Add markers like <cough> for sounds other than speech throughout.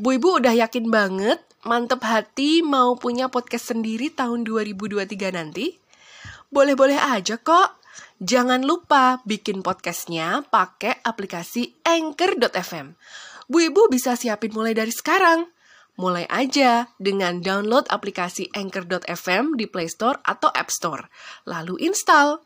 Bu Ibu udah yakin banget, mantep hati mau punya podcast sendiri tahun 2023 nanti? Boleh-boleh aja kok. Jangan lupa bikin podcastnya pakai aplikasi Anchor.fm. Bu Ibu bisa siapin mulai dari sekarang. Mulai aja dengan download aplikasi Anchor.fm di Play Store atau App Store. Lalu install.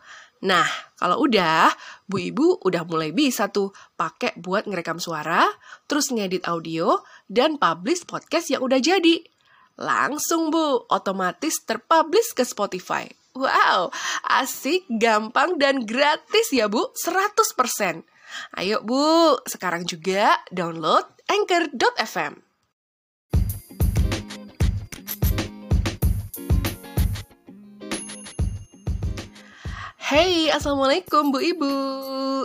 Nah, kalau udah, Bu Ibu udah mulai bisa tuh pakai buat ngerekam suara, terus ngedit audio, dan publish podcast yang udah jadi. Langsung Bu, otomatis terpublish ke Spotify. Wow, asik, gampang, dan gratis ya Bu, 100%. Ayo Bu, sekarang juga download Anchor.fm. Hey, Assalamualaikum Bu Ibu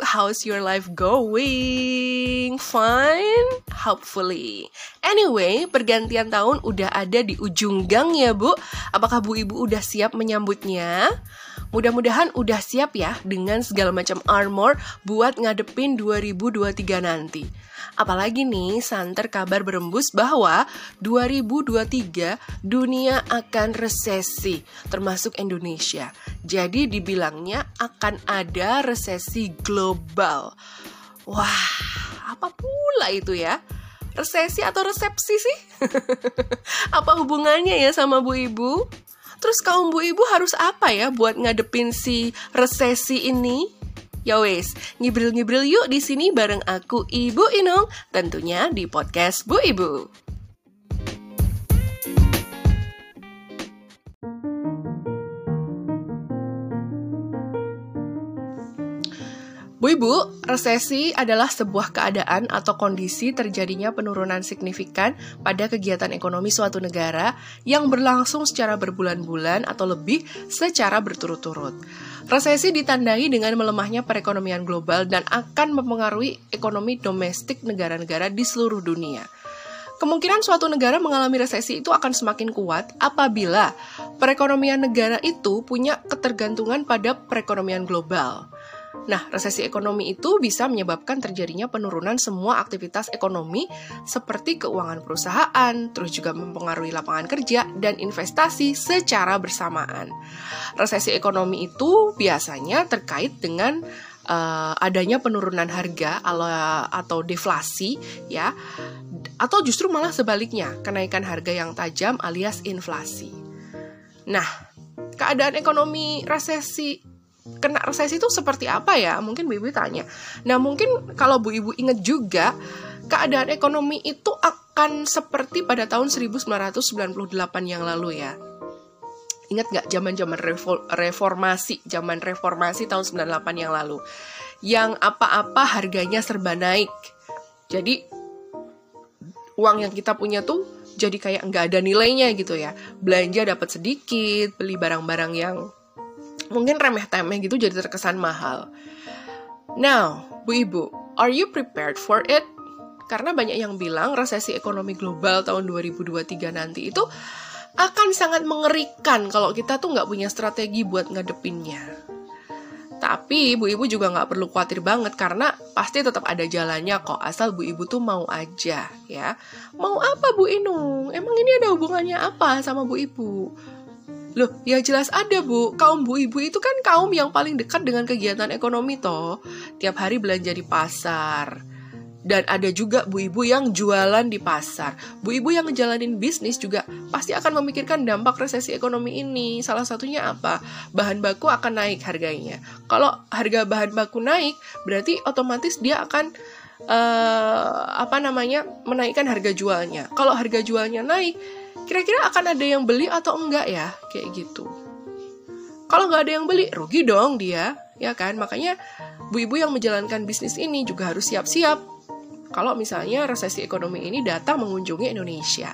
How's your life going? Fine? Hopefully Anyway, pergantian tahun udah ada di ujung gang ya Bu Apakah Bu Ibu udah siap menyambutnya? Mudah-mudahan udah siap ya dengan segala macam armor buat ngadepin 2023 nanti. Apalagi nih santer kabar berembus bahwa 2023 dunia akan resesi, termasuk Indonesia. Jadi dibilangnya akan ada resesi global. Wah, apa pula itu ya? Resesi atau resepsi sih? <laughs> apa hubungannya ya sama Bu Ibu? Terus kaum bu ibu harus apa ya buat ngadepin si resesi ini? Ya wes, ngibril-ngibril yuk di sini bareng aku Ibu Inung, tentunya di podcast Bu Ibu. Bu Ibu, resesi adalah sebuah keadaan atau kondisi terjadinya penurunan signifikan pada kegiatan ekonomi suatu negara yang berlangsung secara berbulan-bulan atau lebih secara berturut-turut. Resesi ditandai dengan melemahnya perekonomian global dan akan mempengaruhi ekonomi domestik negara-negara di seluruh dunia. Kemungkinan suatu negara mengalami resesi itu akan semakin kuat apabila perekonomian negara itu punya ketergantungan pada perekonomian global. Nah, resesi ekonomi itu bisa menyebabkan terjadinya penurunan semua aktivitas ekonomi seperti keuangan perusahaan, terus juga mempengaruhi lapangan kerja dan investasi secara bersamaan. Resesi ekonomi itu biasanya terkait dengan uh, adanya penurunan harga atau deflasi ya atau justru malah sebaliknya, kenaikan harga yang tajam alias inflasi. Nah, keadaan ekonomi resesi kena resesi itu seperti apa ya? Mungkin Bu Ibu tanya. Nah, mungkin kalau Bu Ibu ingat juga, keadaan ekonomi itu akan seperti pada tahun 1998 yang lalu ya. Ingat nggak zaman-zaman reformasi, zaman reformasi tahun 98 yang lalu. Yang apa-apa harganya serba naik. Jadi, uang yang kita punya tuh jadi kayak nggak ada nilainya gitu ya. Belanja dapat sedikit, beli barang-barang yang mungkin remeh-temeh gitu jadi terkesan mahal. Now, Bu Ibu, are you prepared for it? Karena banyak yang bilang resesi ekonomi global tahun 2023 nanti itu akan sangat mengerikan kalau kita tuh nggak punya strategi buat ngadepinnya. Tapi Bu Ibu juga nggak perlu khawatir banget karena pasti tetap ada jalannya kok asal Bu Ibu tuh mau aja ya. Mau apa Bu Inung? Emang ini ada hubungannya apa sama Bu Ibu? Loh, ya jelas ada bu. Kaum bu ibu itu kan kaum yang paling dekat dengan kegiatan ekonomi toh. Tiap hari belanja di pasar. Dan ada juga bu ibu yang jualan di pasar. Bu ibu yang ngejalanin bisnis juga pasti akan memikirkan dampak resesi ekonomi ini. Salah satunya apa? Bahan baku akan naik harganya. Kalau harga bahan baku naik, berarti otomatis dia akan uh, apa namanya menaikkan harga jualnya. Kalau harga jualnya naik, kira-kira akan ada yang beli atau enggak ya? Kayak gitu. Kalau nggak ada yang beli rugi dong dia ya kan? Makanya bu ibu yang menjalankan bisnis ini juga harus siap-siap. Kalau misalnya resesi ekonomi ini datang mengunjungi Indonesia.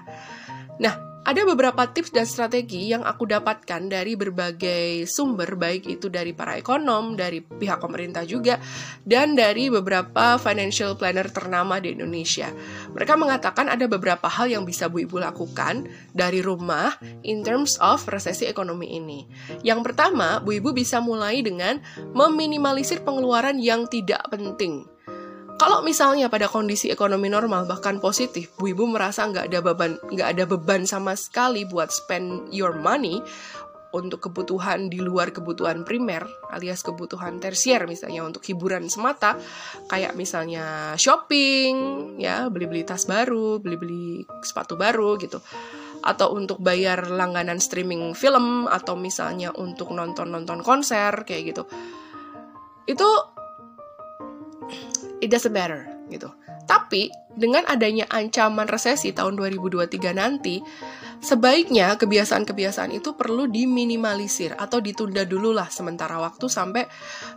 Nah ada beberapa tips dan strategi yang aku dapatkan dari berbagai sumber, baik itu dari para ekonom, dari pihak pemerintah juga, dan dari beberapa financial planner ternama di Indonesia. Mereka mengatakan ada beberapa hal yang bisa Bu Ibu lakukan dari rumah in terms of resesi ekonomi ini. Yang pertama, Bu Ibu bisa mulai dengan meminimalisir pengeluaran yang tidak penting. Kalau misalnya pada kondisi ekonomi normal bahkan positif, bu ibu merasa nggak ada beban nggak ada beban sama sekali buat spend your money untuk kebutuhan di luar kebutuhan primer alias kebutuhan tersier misalnya untuk hiburan semata kayak misalnya shopping ya beli-beli tas baru beli-beli sepatu baru gitu. Atau untuk bayar langganan streaming film atau misalnya untuk nonton-nonton konser kayak gitu. Itu it doesn't matter gitu. Tapi dengan adanya ancaman resesi tahun 2023 nanti, sebaiknya kebiasaan-kebiasaan itu perlu diminimalisir atau ditunda dulu lah sementara waktu sampai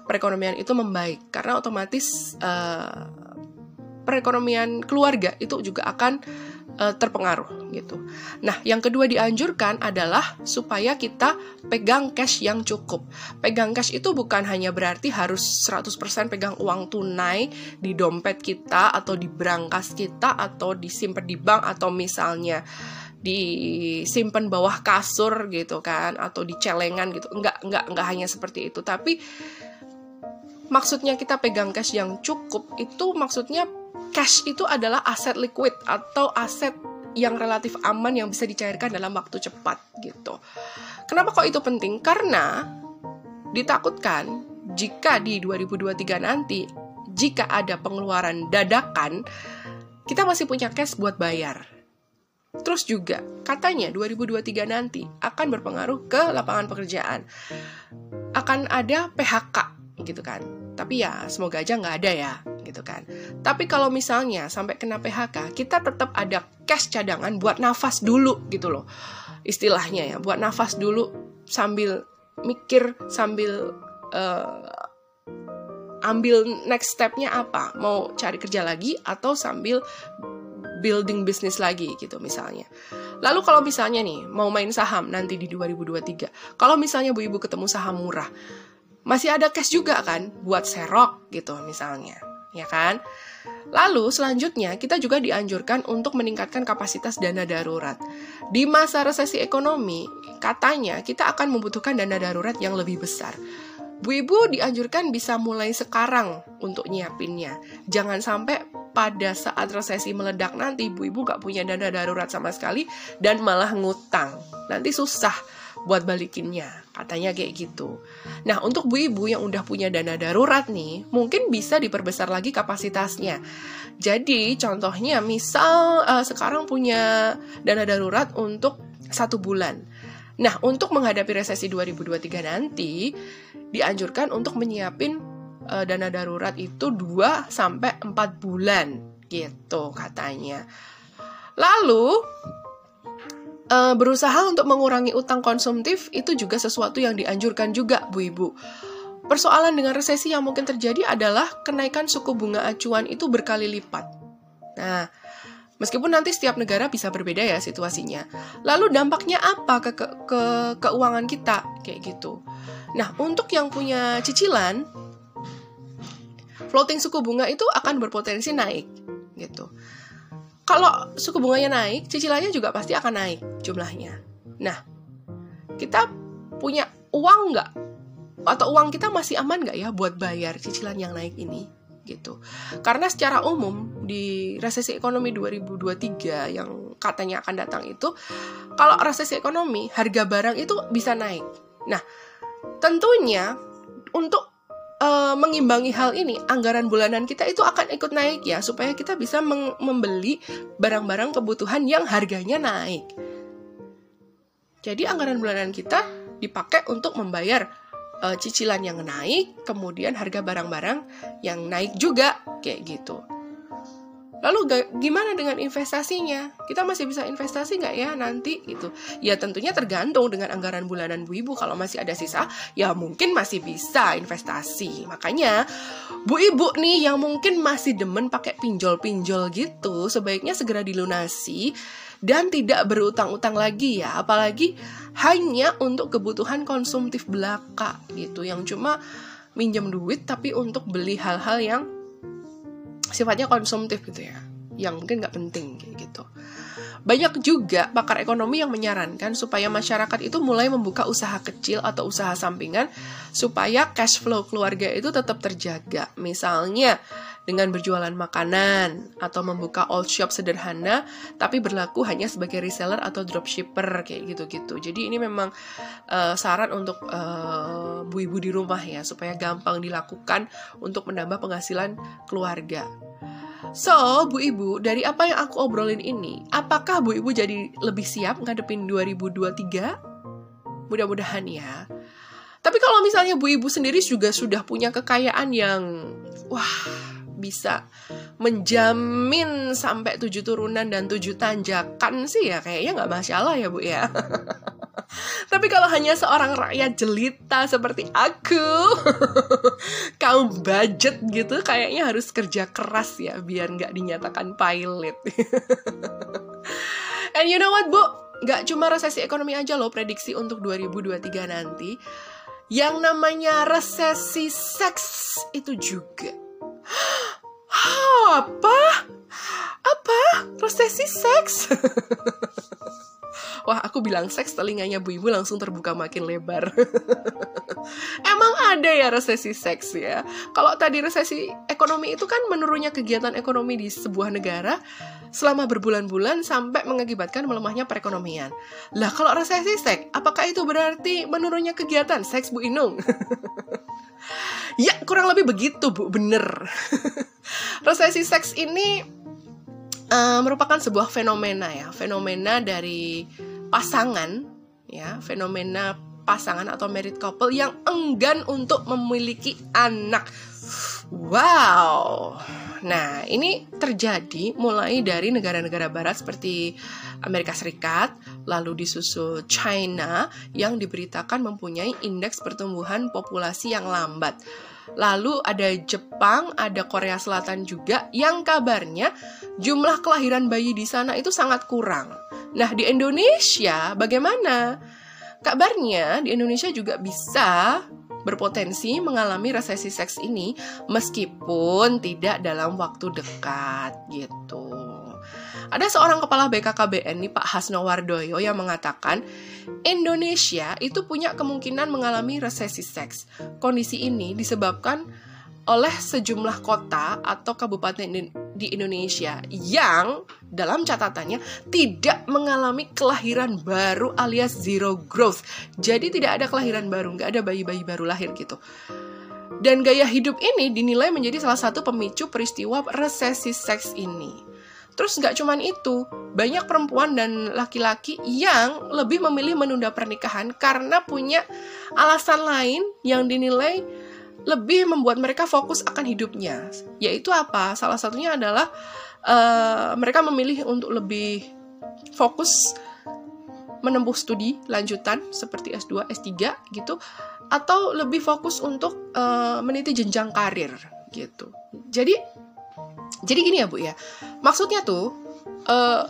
perekonomian itu membaik karena otomatis uh, perekonomian keluarga itu juga akan uh, terpengaruh gitu. Nah, yang kedua dianjurkan adalah supaya kita pegang cash yang cukup. Pegang cash itu bukan hanya berarti harus 100% pegang uang tunai di dompet kita atau di brankas kita atau disimpan di bank atau misalnya disimpan bawah kasur gitu kan atau di celengan gitu. Enggak, enggak, enggak hanya seperti itu, tapi maksudnya kita pegang cash yang cukup itu maksudnya cash itu adalah aset liquid atau aset yang relatif aman yang bisa dicairkan dalam waktu cepat gitu. Kenapa kok itu penting? Karena ditakutkan jika di 2023 nanti jika ada pengeluaran dadakan kita masih punya cash buat bayar. Terus juga katanya 2023 nanti akan berpengaruh ke lapangan pekerjaan. Akan ada PHK gitu kan. Tapi ya semoga aja nggak ada ya gitu kan. Tapi kalau misalnya sampai kena PHK, kita tetap ada cash cadangan buat nafas dulu gitu loh. Istilahnya ya, buat nafas dulu sambil mikir sambil uh, ambil next stepnya apa mau cari kerja lagi atau sambil building bisnis lagi gitu misalnya lalu kalau misalnya nih mau main saham nanti di 2023 kalau misalnya bu ibu ketemu saham murah masih ada cash juga kan buat serok gitu misalnya ya kan? Lalu selanjutnya kita juga dianjurkan untuk meningkatkan kapasitas dana darurat. Di masa resesi ekonomi, katanya kita akan membutuhkan dana darurat yang lebih besar. Bu Ibu dianjurkan bisa mulai sekarang untuk nyiapinnya. Jangan sampai pada saat resesi meledak nanti Bu Ibu gak punya dana darurat sama sekali dan malah ngutang. Nanti susah buat balikinnya. Katanya kayak gitu. Nah, untuk bu ibu yang udah punya dana darurat nih, mungkin bisa diperbesar lagi kapasitasnya. Jadi, contohnya misal uh, sekarang punya dana darurat untuk satu bulan. Nah, untuk menghadapi resesi 2023 nanti, dianjurkan untuk menyiapin uh, dana darurat itu 2 sampai 4 bulan gitu katanya. Lalu uh, berusaha untuk mengurangi utang konsumtif itu juga sesuatu yang dianjurkan juga, Bu Ibu. Persoalan dengan resesi yang mungkin terjadi adalah kenaikan suku bunga acuan itu berkali lipat. Nah, meskipun nanti setiap negara bisa berbeda ya situasinya. Lalu dampaknya apa ke, ke, ke keuangan kita kayak gitu. Nah, untuk yang punya cicilan, floating suku bunga itu akan berpotensi naik gitu kalau suku bunganya naik, cicilannya juga pasti akan naik jumlahnya. Nah, kita punya uang nggak? Atau uang kita masih aman nggak ya buat bayar cicilan yang naik ini? gitu. Karena secara umum di resesi ekonomi 2023 yang katanya akan datang itu kalau resesi ekonomi harga barang itu bisa naik. Nah, tentunya untuk mengimbangi hal ini, anggaran bulanan kita itu akan ikut naik ya, supaya kita bisa membeli barang-barang kebutuhan yang harganya naik. Jadi anggaran bulanan kita dipakai untuk membayar uh, cicilan yang naik, kemudian harga barang-barang yang naik juga kayak gitu. Lalu gimana dengan investasinya? Kita masih bisa investasi nggak ya nanti itu? Ya tentunya tergantung dengan anggaran bulanan Bu Ibu. Kalau masih ada sisa, ya mungkin masih bisa investasi. Makanya Bu Ibu nih yang mungkin masih demen pakai pinjol-pinjol gitu, sebaiknya segera dilunasi dan tidak berutang-utang lagi ya. Apalagi hanya untuk kebutuhan konsumtif belaka gitu, yang cuma minjem duit tapi untuk beli hal-hal yang sifatnya konsumtif gitu ya yang mungkin nggak penting kayak gitu. Banyak juga pakar ekonomi yang menyarankan supaya masyarakat itu mulai membuka usaha kecil atau usaha sampingan supaya cash flow keluarga itu tetap terjaga. Misalnya dengan berjualan makanan atau membuka old shop sederhana tapi berlaku hanya sebagai reseller atau dropshipper kayak gitu-gitu. Jadi ini memang uh, saran untuk uh, bu ibu di rumah ya supaya gampang dilakukan untuk menambah penghasilan keluarga. So, Bu Ibu, dari apa yang aku obrolin ini, apakah Bu Ibu jadi lebih siap ngadepin 2023? Mudah-mudahan ya. Tapi kalau misalnya Bu Ibu sendiri juga sudah punya kekayaan yang wah, bisa menjamin sampai tujuh turunan dan tujuh tanjakan sih ya kayaknya nggak masalah ya Bu ya. <laughs> Tapi kalau hanya seorang rakyat jelita seperti aku, <laughs> kaum budget gitu, kayaknya harus kerja keras ya biar nggak dinyatakan pilot. <laughs> And you know what, Bu? Nggak cuma resesi ekonomi aja loh prediksi untuk 2023 nanti. Yang namanya resesi seks itu juga. Apa? Apa? Resesi seks? <laughs> Wah, aku bilang seks, telinganya Bu Ibu langsung terbuka makin lebar. <laughs> Emang ada ya resesi seks ya? Kalau tadi resesi ekonomi itu kan menurunnya kegiatan ekonomi di sebuah negara selama berbulan-bulan sampai mengakibatkan melemahnya perekonomian. Lah, kalau resesi seks, apakah itu berarti menurunnya kegiatan seks Bu Inung? <laughs> ya, kurang lebih begitu Bu, bener. <laughs> resesi seks ini uh, merupakan sebuah fenomena ya, fenomena dari pasangan ya fenomena pasangan atau married couple yang enggan untuk memiliki anak. Wow. Nah, ini terjadi mulai dari negara-negara barat seperti Amerika Serikat, lalu disusul China yang diberitakan mempunyai indeks pertumbuhan populasi yang lambat. Lalu ada Jepang, ada Korea Selatan juga yang kabarnya jumlah kelahiran bayi di sana itu sangat kurang. Nah, di Indonesia bagaimana? Kabarnya di Indonesia juga bisa berpotensi mengalami resesi seks ini meskipun tidak dalam waktu dekat gitu. Ada seorang kepala BKKBN nih Pak Hasno Wardoyo yang mengatakan Indonesia itu punya kemungkinan mengalami resesi seks. Kondisi ini disebabkan oleh sejumlah kota atau kabupaten di Indonesia yang dalam catatannya tidak mengalami kelahiran baru alias zero growth. Jadi tidak ada kelahiran baru, nggak ada bayi-bayi baru lahir gitu. Dan gaya hidup ini dinilai menjadi salah satu pemicu peristiwa resesi seks ini. Terus nggak cuman itu, banyak perempuan dan laki-laki yang lebih memilih menunda pernikahan karena punya alasan lain yang dinilai lebih membuat mereka fokus akan hidupnya. Yaitu apa? Salah satunya adalah uh, mereka memilih untuk lebih fokus menempuh studi lanjutan seperti S2, S3 gitu atau lebih fokus untuk uh, meniti jenjang karir gitu. Jadi jadi gini ya Bu ya. Maksudnya tuh uh,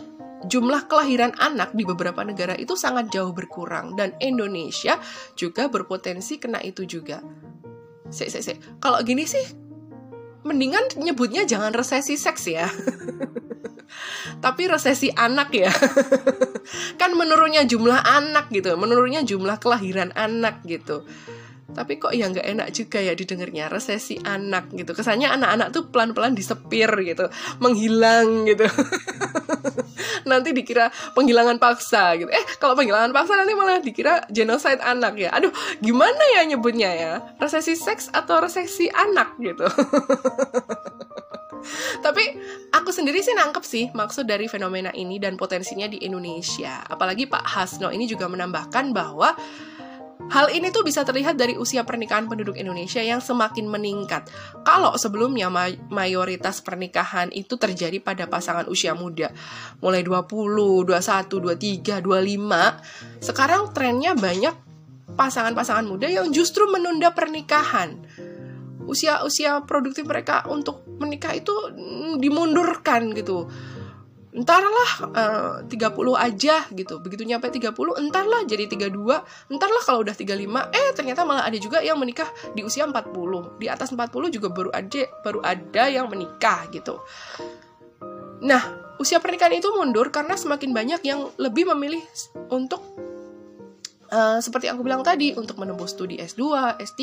jumlah kelahiran anak di beberapa negara itu sangat jauh berkurang dan Indonesia juga berpotensi kena itu juga. Sik, sik, sik. Kalau gini sih, mendingan nyebutnya jangan resesi seks ya. <laughs> Tapi resesi anak ya. <laughs> kan menurunnya jumlah anak gitu, menurunnya jumlah kelahiran anak gitu tapi kok ya nggak enak juga ya didengarnya resesi anak gitu kesannya anak-anak tuh pelan-pelan disepir gitu menghilang gitu <laughs> nanti dikira penghilangan paksa gitu. Eh kalau penghilangan paksa nanti malah dikira genocide anak ya. Aduh gimana ya nyebutnya ya? Resesi seks atau resesi anak gitu. <laughs> Tapi aku sendiri sih nangkep sih maksud dari fenomena ini dan potensinya di Indonesia. Apalagi Pak Hasno ini juga menambahkan bahwa Hal ini tuh bisa terlihat dari usia pernikahan penduduk Indonesia yang semakin meningkat. Kalau sebelumnya mayoritas pernikahan itu terjadi pada pasangan usia muda, mulai 20, 21, 23, 25, sekarang trennya banyak pasangan-pasangan muda yang justru menunda pernikahan. Usia-usia produktif mereka untuk menikah itu dimundurkan gitu entarlah uh, 30 aja gitu. Begitu nyampe 30 entarlah jadi 32 entarlah kalau udah 35 eh ternyata malah ada juga yang menikah di usia 40 di atas 40 juga baru ada baru ada yang menikah gitu. Nah usia pernikahan itu mundur karena semakin banyak yang lebih memilih untuk Uh, seperti aku bilang tadi, untuk menembus studi S2, S3,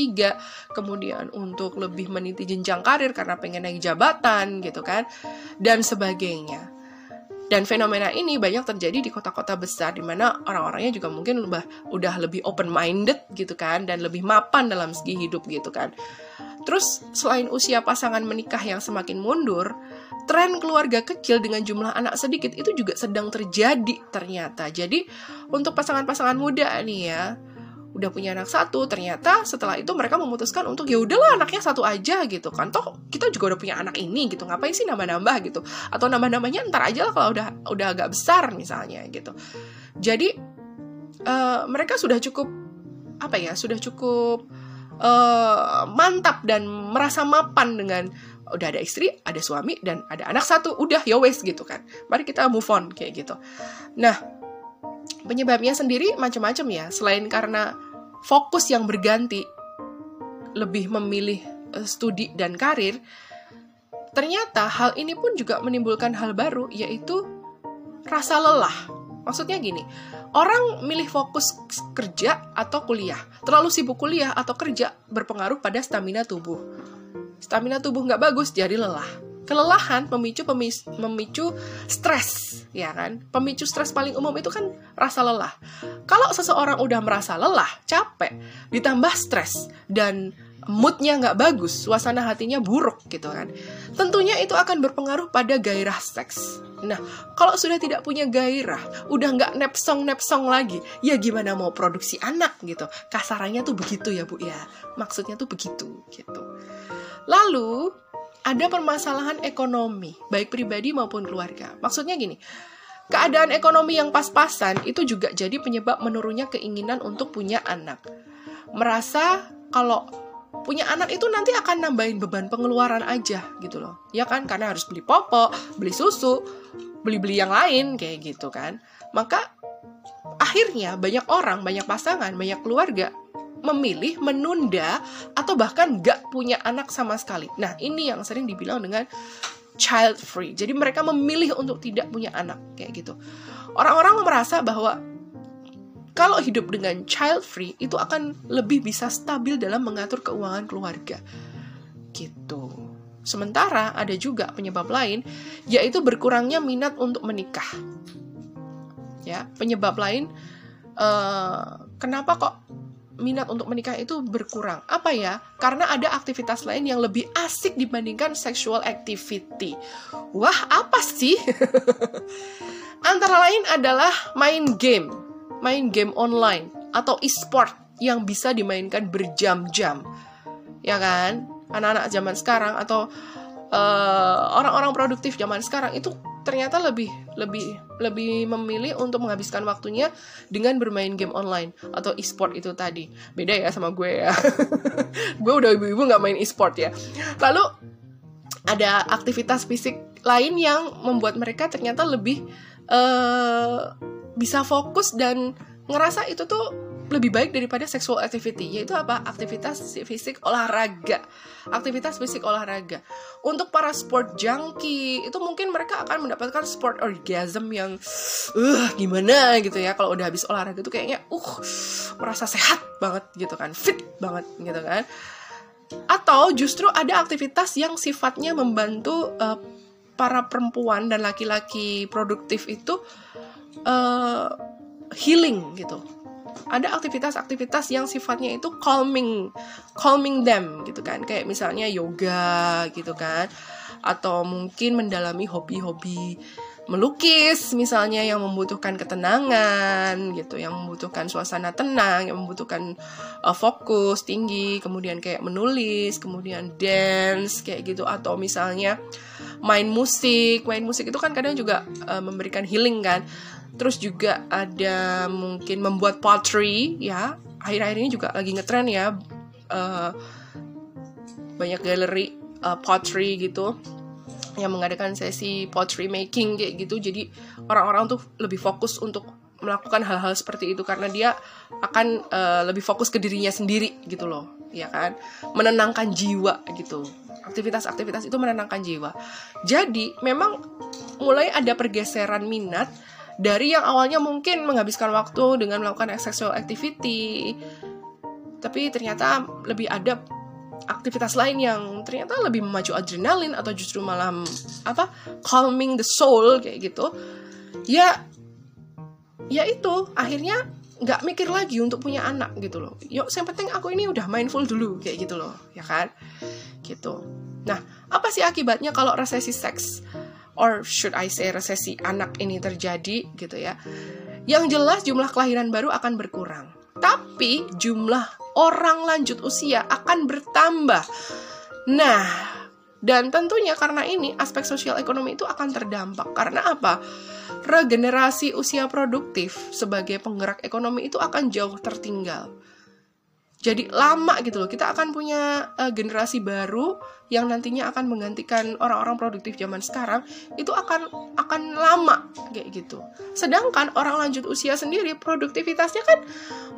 kemudian untuk lebih meniti jenjang karir karena pengen naik jabatan gitu kan, dan sebagainya. Dan fenomena ini banyak terjadi di kota-kota besar di mana orang-orangnya juga mungkin udah, udah lebih open minded gitu kan dan lebih mapan dalam segi hidup gitu kan. Terus selain usia pasangan menikah yang semakin mundur, tren keluarga kecil dengan jumlah anak sedikit itu juga sedang terjadi ternyata. Jadi untuk pasangan-pasangan muda nih ya, udah punya anak satu ternyata setelah itu mereka memutuskan untuk ya udahlah anaknya satu aja gitu kan. Toh kita juga udah punya anak ini gitu. Ngapain sih nambah-nambah? gitu. Atau nambah-nambahnya ntar aja lah kalau udah udah agak besar misalnya gitu. Jadi uh, mereka sudah cukup apa ya sudah cukup uh, mantap dan merasa mapan dengan udah ada istri, ada suami dan ada anak satu, udah ya wes gitu kan. Mari kita move on kayak gitu. Nah, Penyebabnya sendiri macam-macam ya, selain karena fokus yang berganti, lebih memilih uh, studi dan karir, ternyata hal ini pun juga menimbulkan hal baru, yaitu rasa lelah. Maksudnya gini, orang milih fokus kerja atau kuliah. Terlalu sibuk kuliah atau kerja berpengaruh pada stamina tubuh. Stamina tubuh nggak bagus, jadi lelah kelelahan memicu pemis, memicu stres ya kan? Pemicu stres paling umum itu kan rasa lelah. Kalau seseorang udah merasa lelah capek ditambah stres dan moodnya nggak bagus suasana hatinya buruk gitu kan tentunya itu akan berpengaruh pada gairah seks. Nah kalau sudah tidak punya gairah udah nggak nepsong nepsong lagi ya gimana mau produksi anak gitu? Kasarannya tuh begitu ya bu ya? Maksudnya tuh begitu gitu. Lalu ada permasalahan ekonomi, baik pribadi maupun keluarga. Maksudnya gini, keadaan ekonomi yang pas-pasan itu juga jadi penyebab menurunnya keinginan untuk punya anak. Merasa kalau punya anak itu nanti akan nambahin beban pengeluaran aja gitu loh. Ya kan? Karena harus beli popok, beli susu, beli-beli yang lain kayak gitu kan. Maka akhirnya banyak orang, banyak pasangan, banyak keluarga memilih menunda atau bahkan gak punya anak sama sekali. Nah, ini yang sering dibilang dengan child free. Jadi mereka memilih untuk tidak punya anak kayak gitu. Orang-orang merasa bahwa kalau hidup dengan child free itu akan lebih bisa stabil dalam mengatur keuangan keluarga. Gitu. Sementara ada juga penyebab lain yaitu berkurangnya minat untuk menikah. Ya, penyebab lain uh, kenapa kok minat untuk menikah itu berkurang. Apa ya? Karena ada aktivitas lain yang lebih asik dibandingkan sexual activity. Wah, apa sih? <laughs> Antara lain adalah main game, main game online atau e-sport yang bisa dimainkan berjam-jam. Ya kan? Anak-anak zaman sekarang atau eh, orang-orang uh, produktif zaman sekarang itu ternyata lebih lebih lebih memilih untuk menghabiskan waktunya dengan bermain game online atau e-sport itu tadi. Beda ya sama gue ya. <laughs> Gue udah ibu-ibu nggak main e-sport ya. Lalu ada aktivitas fisik lain yang membuat mereka ternyata lebih uh, bisa fokus dan ngerasa itu tuh lebih baik daripada sexual activity yaitu apa? Aktivitas fisik olahraga. Aktivitas fisik olahraga. Untuk para sport junkie itu mungkin mereka akan mendapatkan sport orgasm yang uh gimana gitu ya. Kalau udah habis olahraga tuh kayaknya uh merasa sehat banget gitu kan. Fit banget gitu kan. Atau justru ada aktivitas yang sifatnya membantu uh, para perempuan dan laki-laki produktif itu uh, healing gitu ada aktivitas-aktivitas yang sifatnya itu calming calming them gitu kan. Kayak misalnya yoga gitu kan. Atau mungkin mendalami hobi-hobi melukis misalnya yang membutuhkan ketenangan gitu yang membutuhkan suasana tenang yang membutuhkan uh, fokus tinggi kemudian kayak menulis kemudian dance kayak gitu atau misalnya main musik main musik itu kan kadang juga uh, memberikan healing kan Terus juga ada mungkin membuat pottery ya. Akhir-akhir ini juga lagi ngetren ya. Uh, banyak galeri uh, pottery gitu yang mengadakan sesi pottery making kayak gitu. Jadi orang-orang tuh lebih fokus untuk melakukan hal-hal seperti itu karena dia akan uh, lebih fokus ke dirinya sendiri gitu loh, ya kan? Menenangkan jiwa gitu. Aktivitas-aktivitas itu menenangkan jiwa. Jadi memang mulai ada pergeseran minat Dari yang awalnya mungkin menghabiskan waktu dengan melakukan sexual activity, tapi ternyata lebih ada aktivitas lain yang ternyata lebih memacu adrenalin atau justru malah apa calming the soul kayak gitu ya ya itu akhirnya nggak mikir lagi untuk punya anak gitu loh. Yuk yang penting aku ini udah mindful dulu kayak gitu loh ya kan? Gitu. Nah apa sih akibatnya kalau resesi seks? Or should I say resesi anak ini terjadi gitu ya? Yang jelas jumlah kelahiran baru akan berkurang tapi jumlah orang lanjut usia akan bertambah. Nah dan tentunya karena ini aspek sosial ekonomi itu akan terdampak. Karena apa? Regenerasi usia produktif sebagai penggerak ekonomi itu akan jauh tertinggal. Jadi lama gitu loh, kita akan punya uh, generasi baru yang nantinya akan menggantikan orang-orang produktif zaman sekarang itu akan akan lama kayak gitu. Sedangkan orang lanjut usia sendiri produktivitasnya kan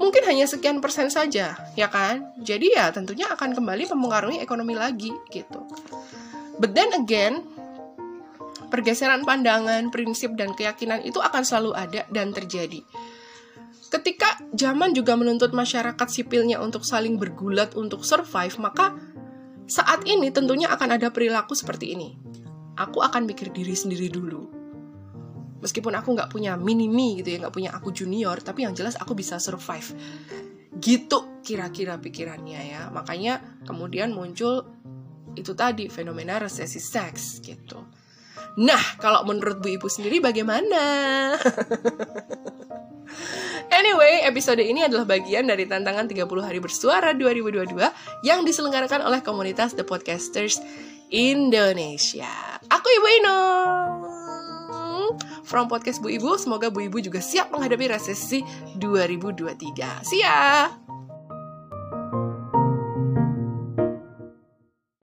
mungkin hanya sekian persen saja, ya kan? Jadi ya tentunya akan kembali mempengaruhi ekonomi lagi gitu. But then again, pergeseran pandangan, prinsip, dan keyakinan itu akan selalu ada dan terjadi. Ketika zaman juga menuntut masyarakat sipilnya untuk saling bergulat untuk survive, maka saat ini tentunya akan ada perilaku seperti ini. Aku akan mikir diri sendiri dulu. Meskipun aku nggak punya mini-me gitu ya, nggak punya aku junior, tapi yang jelas aku bisa survive. Gitu kira-kira pikirannya ya. Makanya kemudian muncul itu tadi fenomena resesi seks gitu. Nah, kalau menurut Bu Ibu sendiri bagaimana? <laughs> Anyway, episode ini adalah bagian dari tantangan 30 hari bersuara 2022 yang diselenggarakan oleh komunitas The Podcasters Indonesia. Aku Ibu Inung from podcast Bu Ibu. Semoga Bu Ibu juga siap menghadapi resesi 2023. See ya!